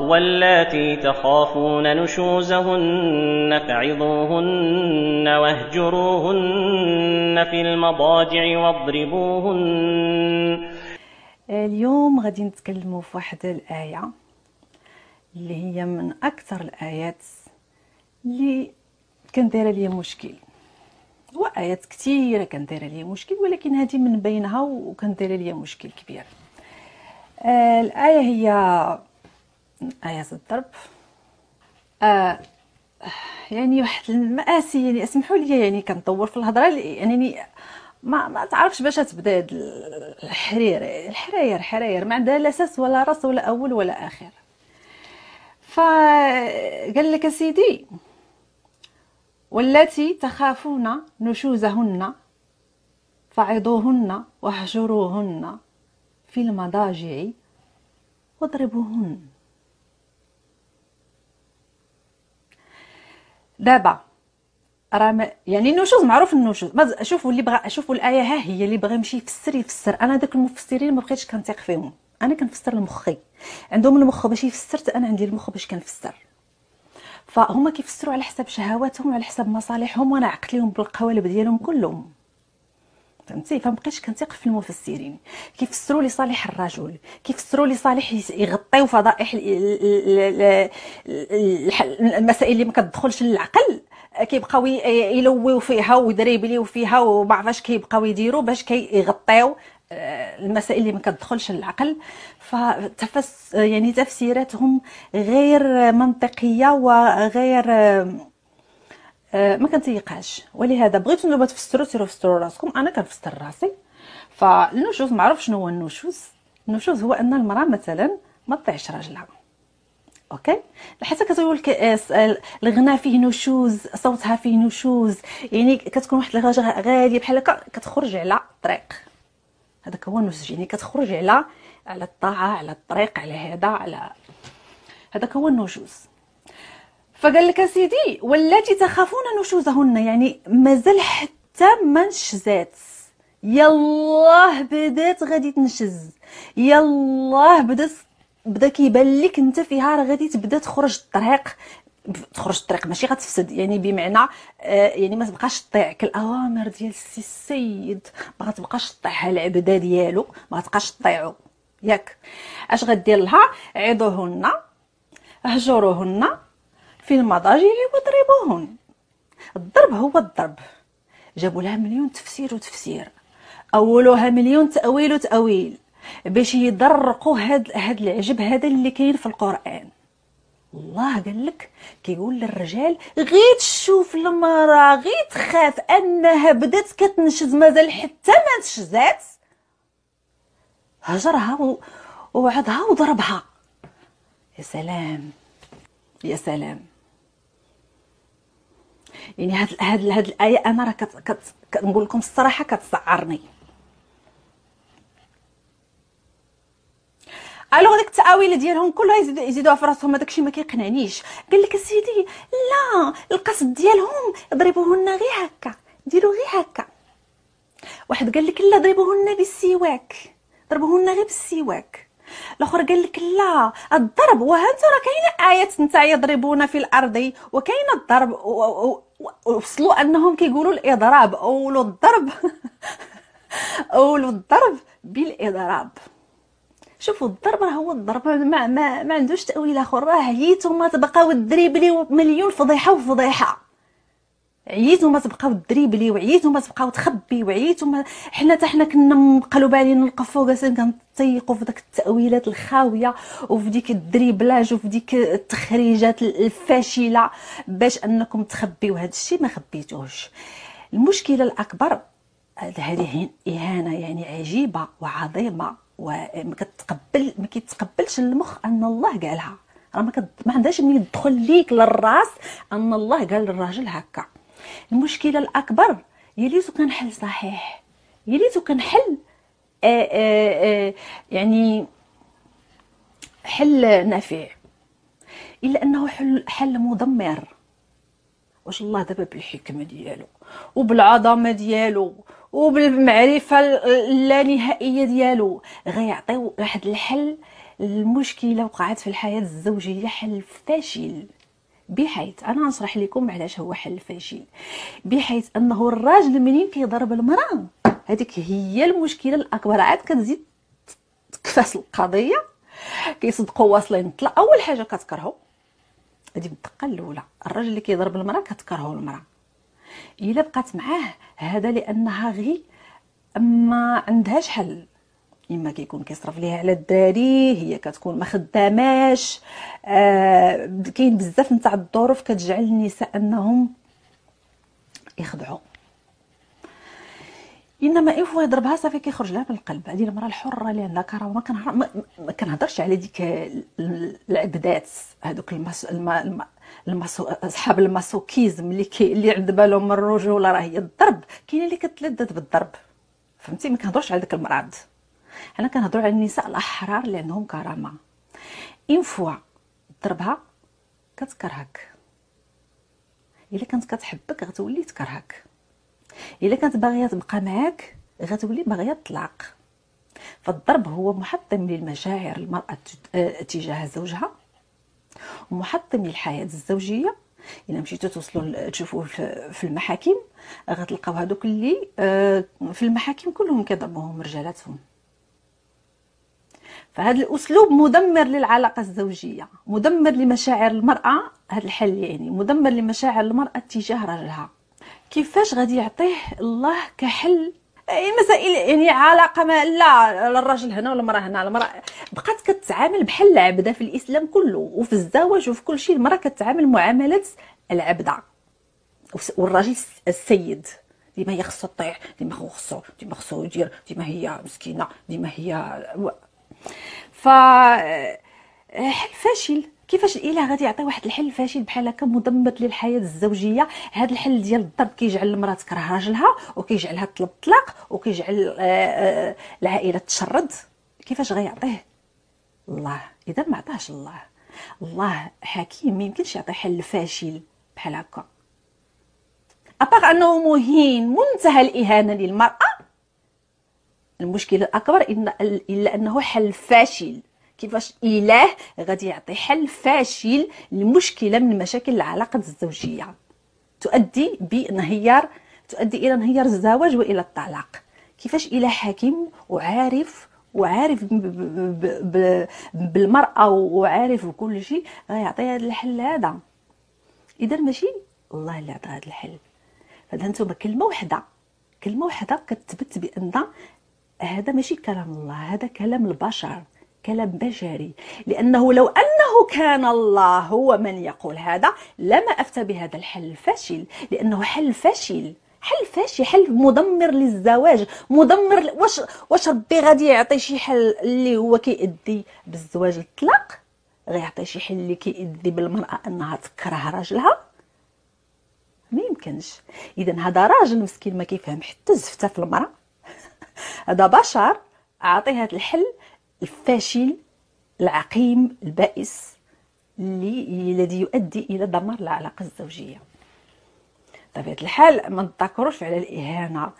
واللاتي تخافون نشوزهن فعظوهن واهجروهن في المضاجع واضربوهن اليوم غادي نتكلموا في واحد الآية اللي هي من أكثر الآيات اللي كان دايره ليا مشكل. وآيات كثيرة كان دايره ليا مشكل ولكن هذه من بينها وكان دايره ليا مشكل كبير. آه الآية هي آية الضرب. آه يعني واحد المآسي يعني اسمحوا لي يعني كنطور في الهضرة يعني ما ما تعرفش باش تبدا هاد الحرير. الحراير حراير ما عندها لا أساس ولا راس ولا أول ولا آخر. فقال لك سيدي والتي تخافون نشوزهن فعظوهن واهجروهن في المضاجع واضربوهن. دابا راه يعني النشوز معروف النشوز شوفوا اللي بغى شوفوا الآية ها هي اللي بغى يمشي يفسر يفسر. أنا داك المفسرين ما بقيتش كنثيق فيهم. أنا كنفسر لمخي. عندهم المخ باش يفسر أنا عندي المخ باش كنفسر. فهما كيفسروا على حساب شهواتهم وعلى حساب مصالحهم وأنا عقليهم بالقوالب ديالهم كلهم. فهمتي؟ فمبقيتش كنثيق في المفسرين كيفسروا لصالح الرجل. كيفسروا لصالح يغطيو فضائح المسائل اللي ما كتدخلش للعقل. كيبقاو يلويو فيها ويدريبليو فيها وما عرفاش كيبقاو يديروا باش كيغطيو آه، المسائل اللي ما كتدخلش للعقل. فتفس- يعني تفسيراتهم غير منطقية وغير ما كنتيقاش ولهذا بغيتو نتوما تفسروا سيروا فسروا راسكم أنا كنفسر راسي. فالنشوز معروف شنو هو النشوز النشوز هو أن المرأة مثلا ما تطيعش راجلها okay؟ حتى كتقول لك آه، الغناء فيه نشوز صوتها فيه نشوز يعني كتكون واحد الغاجه غالية بحال هكا كتخرج على الطريق. هذاك هو النشوز يعني كتخرج على على الطاعة على الطريق على هذا على هذاك هو النشوز فقال لك سيدي والتي تخافون نشوزهن يعني مازال حتى ما نشزات يلاه بدات غادي تنشز. يلاه بدات بدا كيبان لك انت فيها راه غادي تبدا تخرج الطريق. تخرج الطريق ماشي غتفسد يعني بمعنى آه يعني ما تبقاش تطيعك الأوامر ديال السي السيد. ما غتبقاش تطيعها العبده ديالو ما غتبقاش تطيعو ياك. اش غدير لها؟ عظوهن اهجروهن في المضاجع وضربوهن الضرب هو الضرب. جابوا لها مليون تفسير وتفسير. اولوها مليون تأويل وتأويل. باش يضرقوا هاد هاد العجب هذا اللي كاين في القرآن. الله قال لك كيقول للرجال غير تشوف المرأة غير تخاف أنها بدات كتنشز مازال حتى ما نشزات هجرها ووعدها وضربها. يا سلام. يا سلام. يعني هاد هاد هاد الآية أنا راه كنقول لكم الصراحة كتسعرني. ألوغ ديك التأويل ديالهم كلها يزيدوها في راسهم هذاك الشيء ما كيقنعنيش. قال لك سيدي لا القصد ديالهم ضربوهن غير هكا ديروا غير هكا. واحد قال لك لا ضربوهن بالسواك ضربوهن غير بالسواك. الأخر قال لك لا الضرب وها انت راه كاينة ايات نتا يضربون في الأرض وكاين الضرب وصلوا أنهم كيقولوا الإضراب. اولوا الضرب. اولوا الضرب بالإضراب. شوفوا الضرب راه هو الضرب. ما, ما, ما عندوش تأويل آخر. راه عييتوا ما تبقاو دريبلي مليون فضيحة وفضيحة. عييتوا ما تبقاو dribbler وعييتوا ما تبقاو تخبي وعييتوا ما حنا حتى حنا كنا مقلوب علينا نلقفوا جالسين كنتيقوا في داك التأويلات الخاوية وفي ديك ال dribblage وفي ديك التخريجات الفاشلة باش أنكم تخبيو. هذا الشيء ما خبيتوش. المشكلة الأكبر هذه إهانة يعني عجيبة وعظيمة وما كتقبل ما كيتقبلش المخ أن الله قالها. راه ما عندهاش من يدخل ليك للراس أن الله قال للراجل هكا. المشكلة الأكبر يا ريتو كان حل صحيح يا ريتو كان حل آآ آآ يعني حل نافع. إلا أنه حل حل مدمر واش الله دابا بالحكمة ديالو؟ وبالعظمة ديالو وبالمعرفة اللانهائية ديالو. غيعطيو واحد الحل. المشكلة وقعت في الحياة الزوجية حل فاشل. بحيث أنا نشرح لكم علاش هو حل فاشل. بحيث أنه الراجل منين كيضرب المرأة. هذيك هي المشكلة الأكبر. عاد كتزيد تكفاس القضية كيصدقوا واصلين طلع. أول حاجة كتكرهو. هذه الدقه الأولى. الراجل اللي كيضرب المرأة كتكرهو المرأة. إلا بقات معاه هذا لأنها غي ما عندهاش حل. إما كيكون كيصرف ليها على الدراري هي كتكون ما خداماش. آه كاين بزاف نتاع الظروف كتجعل النساء أنهم يخضعوا إنما une fois يضربها صافي كيخرج لها من القلب. هذه المرأة الحرة اللي عندها كرامه ما, ما كنهضرش على ديك العبدات هذوك المس... الم... الم... المسو... اصحاب ال masochisme اللي كي... اللي عند بالهم الرجولة راه هي الضرب. كاين اللي كتلذذ بالضرب. فهمتي؟ ما كنهضرش على داك المرض حنا كنهضروا على النساء الأحرار اللي عندهم كرامة. اين فوا ضربها كتكرهك. إلا كانت كتحبك غتولي تكرهك. إلا كانت باغية تبقى معاك غتولي باغية تطلق. فالضرب هو محطم للمشاعر المرأة تجاه زوجها ومحطم للحياة الزوجية. إلا مشيتو توصلوا تشوفوا في المحاكم غتلقاو هذوك اللي آه، في المحاكم كلهم كيضربوهم رجالاتهم. فهذا الأسلوب مدمر للعلاقة الزوجية مدمر لمشاعر المرأة هذا الحل يعني مدمر لمشاعر المرأة تجاه رجلها. كيفاش غادي يعطيه الله كحل؟ اي مسائل يعني علاقة ما لا الراجل هنا ولا المرأة هنا المرأة بقات كتعامل بحال العبده في الإسلام كله وفي الزواج وفي كل شيء المرأة كتعامل معاملة العبدة. والراجل السيد ديما هي تطيح ديما هو خصو ديما خصو يدير ديما هي مسكينة ديما هي ف حل فاشل. كيفاش الاله غادي يعطي واحد الحل فاشل بحال هكا مدمر للحياة الزوجية؟ هذا الحل ديال الضرب كيجعل المرأة تكره راجلها وكيجعلها تطلب الطلاق وكيجعل آه، آه، العائلة تشرد. كيفاش غيعطيه؟ الله. إذا ما عطاش الله. الله حكيم. ما يمكنش يعطي حل فاشل بحال هكا. ابار أنه مهين منتهى الإهانة للمرأة المشكل الاكبر إن إلا أنه حل فاشل. كيفاش؟ إله غادي يعطي حل فاشل لمشكلة من مشاكل العلاقة الزوجية. تؤدي بانهيار تؤدي إلى انهيار الزواج وإلى الطلاق. كيفاش؟ اله حكيم وعارف وعارف بالمرأة وعارف بكل شيء غيعطي هذا الحل هذا. إذا ماشي؟ الله اللي عطى هذا الحل. فهذا أنتم كلمة واحدة كلمة واحدة كتثبت بأن هذا ماشي كلام الله هذا كلام البشر كلام بشري. لأنه لو أنه كان الله هو من يقول هذا لما أفتى بهذا الحل الفاشل. لأنه حل فاشل حل فاشل حل مدمر للزواج. مدمر واش واش ربي غادي يعطي شي حل اللي هو كيأدي بالزواج الطلاق؟ غيعطي شي حل اللي كيأدي بالمرأة أنها تكره راجلها؟ ما يمكنش. اذا هذا راجل مسكين ما كيفهم حتى زفته في المرأة. هذا بشر اعطيه هذا الحل الفاشل العقيم البائس الذي يؤدي إلى دمار العلاقه الزوجية. بطبيعة الحال ما نتذكروش على الإهانة.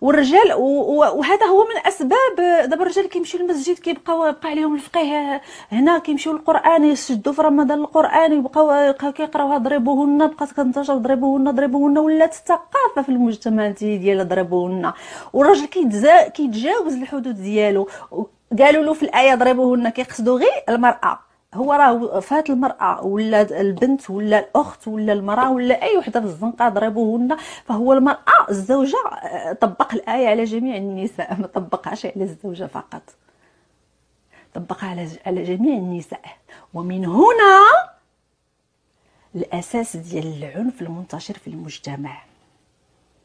والرجال وهذا هو من أسباب دابا الرجال كيمشيو للمسجد كيبقاو يبقى عليهم الفقيه. هنا كيمشيو للقرآن يسجدوا في رمضان القرآن يبقاو كيقراوها ضربوهن بقات كتنتشر ضربوهن ضربوهن ولات الثقافة في المجتمع ديال ضربوهن. والراجل كيتجاوز الحدود ديالو قالوا له في الآية ضربوهن كيقصدوا غير المرأة. هو راه فات المرأة ولا البنت ولا الأخت ولا المرأة ولا أي وحدة في الزنقة ضربوهن فهو المرأة الزوجة آه، طبق الآية على جميع النساء ما طبقهاش على الزوجة فقط. طبقها على جميع النساء. ومن هنا الأساس ديال العنف المنتشر في المجتمع.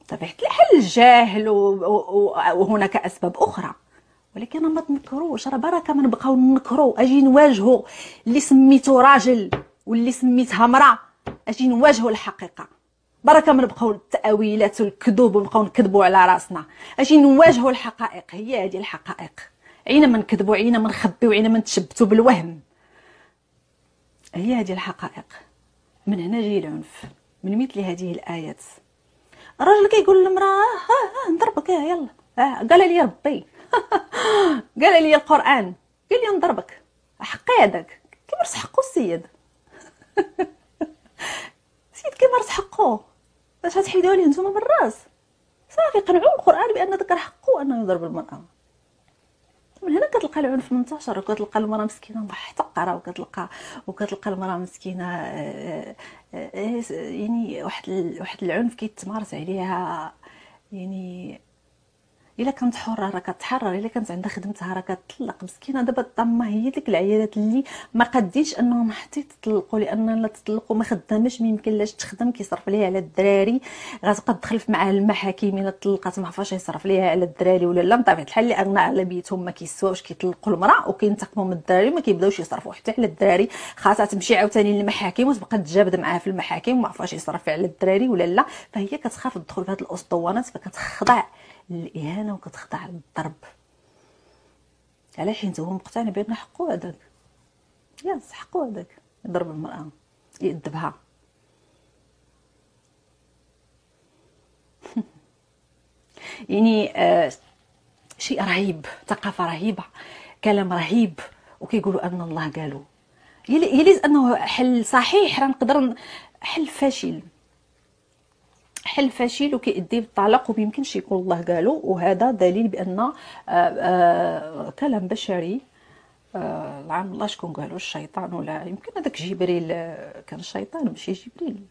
طبيعة الحال الجاهل وهناك أسباب أخرى. ولكن ما تنكروش راه بركة ما نبقاو نكرو أجي نواجهو اللي سميتو راجل واللي سميتها مراه أجي نواجهو الحقيقة. بركة ما نبقاو التأويلات والكذوب ونبقاو نكذبوا على راسنا. أجي نواجهو الحقائق هي هذه الحقائق. عينا ما نكذبوا عينا ما نخبيو عينا ما نتشبتوا بالوهم. هي هذه الحقائق. من هنا جاي العنف. من مثل هذه الآيات. الراجل كيقول للمرأة ها ها نضربك يلا. آه قال لي ربي. قال لي القرآن. قال لي نضربك حقي هذاك كيمارس حقو السيد؟ السيد كيمارس حقو؟ باش غتحيدوها ليه نتوما من الراس صافي قنعوا القرآن بأن ذكر حقه أنه يضرب المرأة. من هنا كتلقى العنف منتشر وكتلقى المرأة مسكينة محتقره وكتلقى وكتلقى المرأة مسكينة آه، آه، آه، يعني واحد واحد العنف كيتمارس عليها يعني إلا كانت حرة راه كتحرر إلا كانت عندها خدمتها راه كتطلق مسكينة. دابا الطامه هي ديك العيالات اللي ما قديش أنهم حتى يتطلقوا لأن لا تطلقوا ما خدامش ما يمكن لاش تخدم كيصرف ليها على الدراري. غتبقى تدخل معاه المحاكم إلا طلقات ما عرفاش يصرف ليها على الدراري ولا لا. بطبيعة الحال اللي اغنى على بيتهم ما كيسواوش كيطلقوا المرأة وكينتقموا من الدراري ما كيبداوش يصرفوا حتى على الدراري. خاصها تمشي عاوتاني للمحاكم وتبقى تجابد معاه في المحاكم وما عرفاش يصرف على الدراري ولا لا. فهي كتخاف تدخل في هذه الأسطوانات فكتخضع للإهانة وكتخضع للضرب. على حين هو مقتنع بأن حقه هذاك؟ ياس حقه هذاك. يضرب المرأة يأدبها. يعني آه شيء رهيب ثقافة رهيبة كلام رهيب وكيقولوا أن الله قالوا. يلي أنه حل صحيح راه نقدر حل فاشل. حل فاشل وكيؤدي بالطلاق وما يمكنش يكون الله قالوا وهذا دليل بأن آآ آه، آآ آه، كلام بشري آه، لعن الله شكون قالوا الشيطان ولا يمكن هذاك جبريل كان الشيطان ماشي جبريل.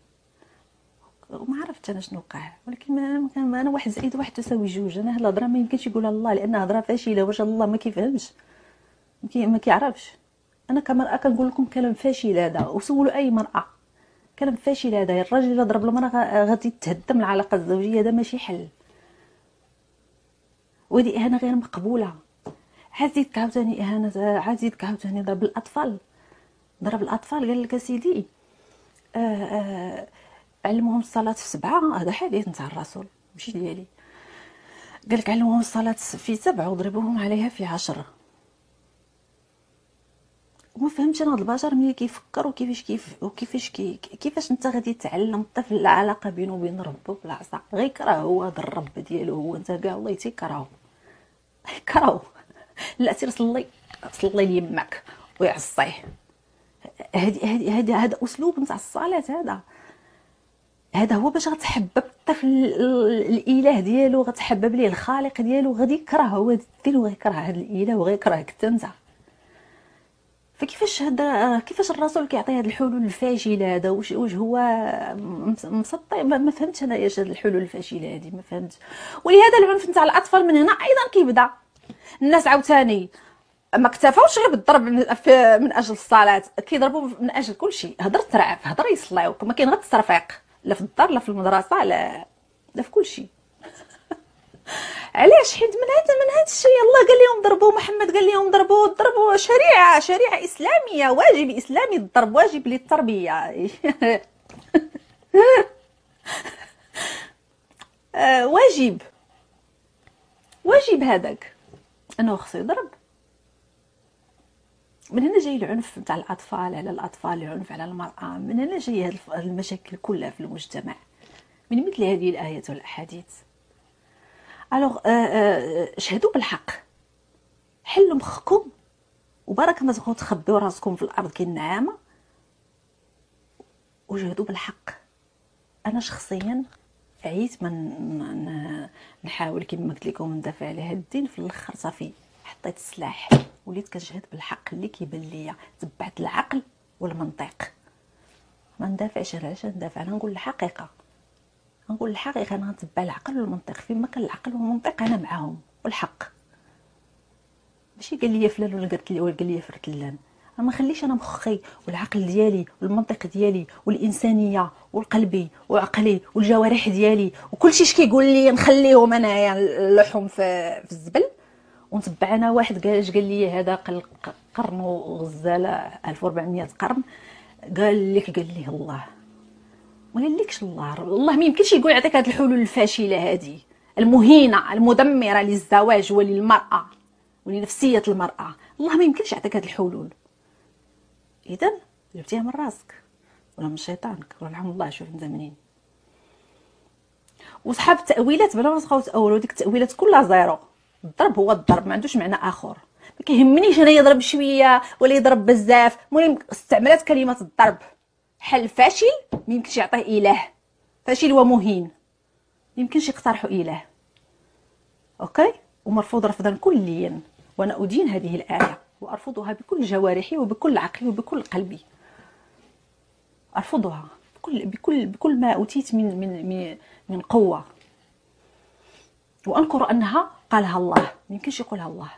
وما عرفت أنا شنو وقع ولكن ما كان أنا واحد زائد واحد تساوي جوج. أنا الهضرة ما يمكنش يقولها الله لأن هضرة فاشلة. واش الله ما كيفهمش؟ ما كيعرفش. أنا كمرأة كنقول لكم كلام فاشل هذا. وسولوا أي مرأة. كلام فاشل هذا. الراجل ضرب المراه غادي تهدم العلاقة الزوجية هذا ماشي حل. ودي إهانة غير مقبولة. زيد عاوتاني إهانة عاد زيد عاوتاني ضرب الأطفال. ضرب الأطفال قال لك أسيدي. آه آه علموهم الصلاة في سبعة. هذا حديث نتاع الرسول ماشي ديالي قال لك علموهم الصلاة في سبعة وضربوهم عليها في عشرة. وما فهمتش أنا هاد البشر ملي كيفكر وكيفاش كيف وكيفاش كي كيفاش أنت غادي تعلم الطفل العلاقة بينه وبين ربه بالعصا غيكره هو هذا الرب ديالو هو. أنت كاع الله تيكرهو يكرهو لا سير صلي صلي ليماك ويعصيه. هادي هادي هذا هذا أسلوب نتاع الصلاة هذا. هذا هو باش غتحبب الطفل الإله ديالو غتحبب ليه الخالق ديالو غادي يكره هو ديالو غيكره هذا الإله وغيكرهك حتى أنت؟ فكيفاش هذا كيفاش الرسول كيعطي هاد الحلول الفاشله هذا؟ واش واش هو مسطي؟ ما فهمتش أنا إيش هاد الحلول الفاشله هذه ما فهمتش. ولهذا العنف نتاع الأطفال من هنا أيضا كيبدأ. الناس عاوتاني ما اكتفاوش غير بالضرب من أجل الصلاة. كيضربوا من أجل كل شيء. هضر ترعف هضر يصليو ما كاين غير التصرفيق. لا في الدار لا في المدرسة لا لا في كل شيء. علاش حيت من هذا من هذا الشيء الله قال لهم ضربوا محمد قال لهم ضربوا ضربوا شريعة شريعة إسلامية واجب إسلامي الضرب واجب للتربية. آه، واجب. واجب هذاك. انه خصو يضرب. من هنا جاي العنف نتاع الأطفال على الأطفال العنف على المرأة. من هنا جاي هذه المشاكل كلها في المجتمع. من مثل هذه الآيات والأحاديث. الوغ euh, euh, شهدوا بالحق. حلوا مخكم. وبركه ما تبقاو تخبيو راسكم في الأرض كالنعامه وجهدوا بالحق. أنا شخصيا عييت من نحاول كما قلت لكم ندافع على هذا الدين في الآخر صافي حطيت السلاح. وليت كنشهد بالحق اللي كيبان ليا. تبعت العقل والمنطق. ما ندافعش علاش؟ ندافع أنا نقول الحقيقة. نقول الحقيقة أنا غنتبع العقل والمنطق فيما كان العقل والمنطق أنا معاهم والحق. ماشي قال لي فلان ولا قالت لي ولا قال لي فرتلان ما خليش أنا مخي والعقل ديالي والمنطق ديالي والإنسانية والقلبي وعقلي والجوارح ديالي وكل شيء كيقول لي نخليهم أنايا اللحوم في, في الزبل. ونتبع أنا واحد قال قال لي؟ هذا قرن وغزاله 1400 قرن. قال لك قال لي الله. قالكش الله الله ما يمكنش يقول يعطيك هذه الحلول الفاشلة هذه المهينة المدمرة للزواج وللمرأة ولنفسية المرأة. الله ما يمكنش يعطيك هذه الحلول. اذا جبتيها من راسك. ولا من شيطانك. ولا الحمد الله شوف انت وصحاب التاويلات بلا ما تبقاو تاولوا ديك التأويلات كلها زيرو. الضرب هو الضرب ما عندوش معنى آخر. ما كيهمنيش أنا يضرب شوية ولا يضرب بزاف. المهم استعملت كلمة الضرب. حل فاشل؟ ميمكنش يعطيه إله. فاشل ومهين. يمكنش يقترحوا إله. أوكي؟ ومرفوض رفضا كليا. وأنا أدين هذه الآية. وأرفضها بكل جوارحي وبكل عقلي وبكل قلبي. أرفضها بكل بكل بكل ما أوتيت من من, من قوة. وأنكر أنها قالها الله. ما يمكنش يقولها الله.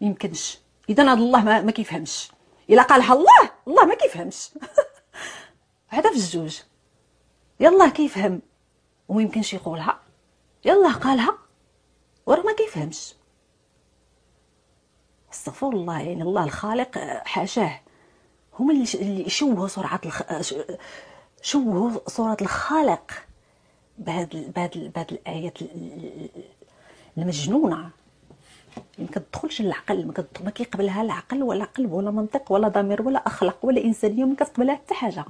ما يمكنش. اذا هذا الله ما, ما كيفهمش. إلا قالها الله الله ما كيفهمش. هذا في الزوج. يلا كيفهم وما يمكنش يقولها. يلا قالها. وراه ما كيفهمش استغفر الله يعني الله الخالق حاشاه. هما اللي اللي شوهوا سرعة الخ... شوهوا صوره الخالق. بهاد بهاد بهاد الآيات المجنونة. ما كتدخلش للعقل ما, كيقبلها العقل ولا قلب ولا منطق ولا ضمير ولا أخلاق ولا إنسانية ما كتقبلها حتى حاجة.